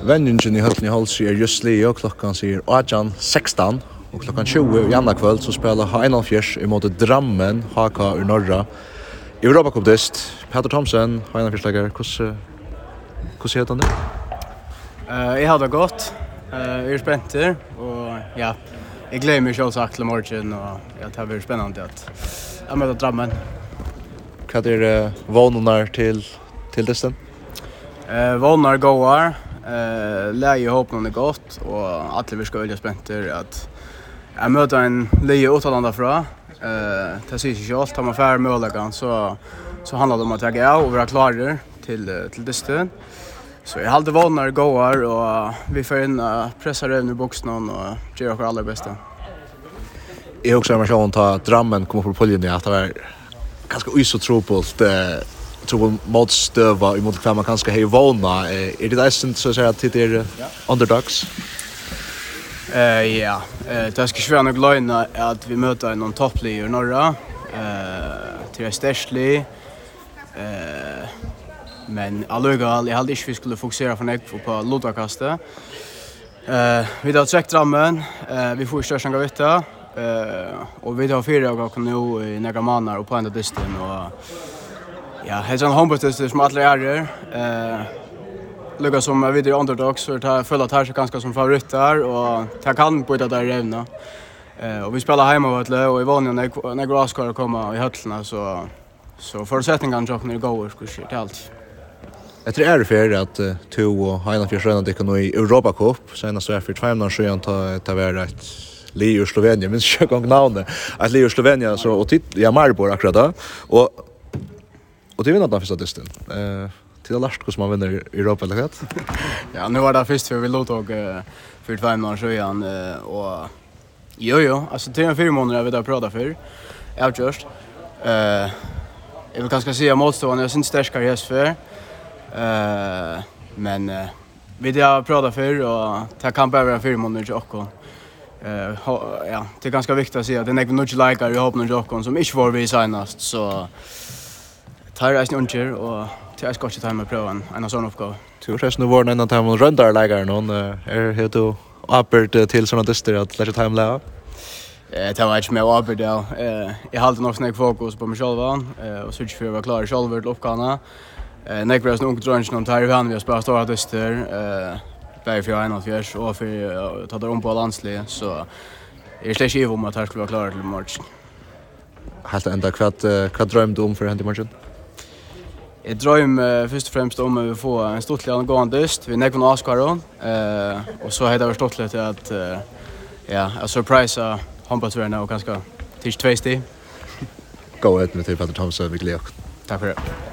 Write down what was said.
Vendingen i Høtten i Hals er just Leo, klokkan sier 18.16 og klokkan 20 i andre kveld så spelar Heinalfjers imot Drammen, HK ur Norra. Europacup-dist, Peter Thomsen, Heinalfjerslegger, hvordan heter han det? Uh, jeg har det godt, uh, jeg er spenter, og ja, jeg gleder meg selvsagt til morgen, og ja, det har vært spennende at jeg møter Drammen. Hva er uh, vånene til, til disten? Uh, vånene går, Eh, läge hopp någon är gott och alla vi ska öliga spänter att jag möter en leje åtalanda fra. Eh, det syns inte allt har man färre möjligheten så så handlar det om att jag är och vara klarer till till dysten. Så jag hade vånar goar och vi får in pressa över boxen och göra vårt allra bästa. Jag också har man sjön ta drammen kommer på pollen att det var ganska isotropult eh tror mot stöva i mot kvar man kanske hej våna är det där så att säga att det underdogs? Eh ja, eh det ska svära nog löna att vi möter någon topplayer norra eh till Stersley eh men allugal jag hade inte vi skulle fokusera på näck på lotakastet. Eh vi har trekt rammen, eh vi får största gavitta eh och vi har fyra gånger nu i några månader och på ända dysten och Ja, helt sånn håndbøttester som alle er her. Lukka som er videre underdogs, så jeg føler at her er ganske som favoritter, og jeg kan bytte der revna. Eh, og vi spelar hemma vart lä och i vanliga när när glas ska komma i höllna så så förutsättningarna jag när det går skulle shit allt. Jag tror är det at att to och Heina Fjers sjön det kan nå i Europa Cup senast så är för två månader sedan ta ta vara ett Leo Slovenien men jag kan navnet, et att Leo Slovenien så och titt ja Maribor akkurat da, och Och det vinner den första dysten. Eh till det lärst man vinner i Europa eller vad? ja, nu var det först för vi låt och för fem månader sedan och jo jo, alltså till en fyra månader vi där prata för. Jag just eh jag vill kanske säga motståndaren jag syns starkare häst för. Eh men uh, vi där prata pratat för och ta kamp över fyra månader och Eh ja, det är ganska viktigt att säga att det är några nudge likar i hopp några som inte var vi senast så tar reisen unger, og til jeg skal ikke ta med prøven, en av sånne oppgave. Du har resten av våren en av timen røndar leger noen, er helt du oppbyrd til sånne dyster at lærte time Eh Det var ikke mer oppbyrd, ja. Jeg halte nok snakk fokus på meg selv, og så ikke for å være klar selv til oppgavene. Nek var sånn unge drønns noen tar i vann, vi har spørt store dyster, bare for 41, og for å ta det om på landslig, så jeg er slett ikke om at jeg skulle være klar til morgen. Helt enda, hva drømte du om for hent i morgen? Jeg drøm uh, først og fremst om at vi får en stort liten gång dyst nekker noen Askaron. uh, og så heter det stort lille til at uh, ja, jeg surpriser uh, hoppas vi nu ganska tills två. Gå ut med til Petter Thomsen, vi gleder. Takk for det.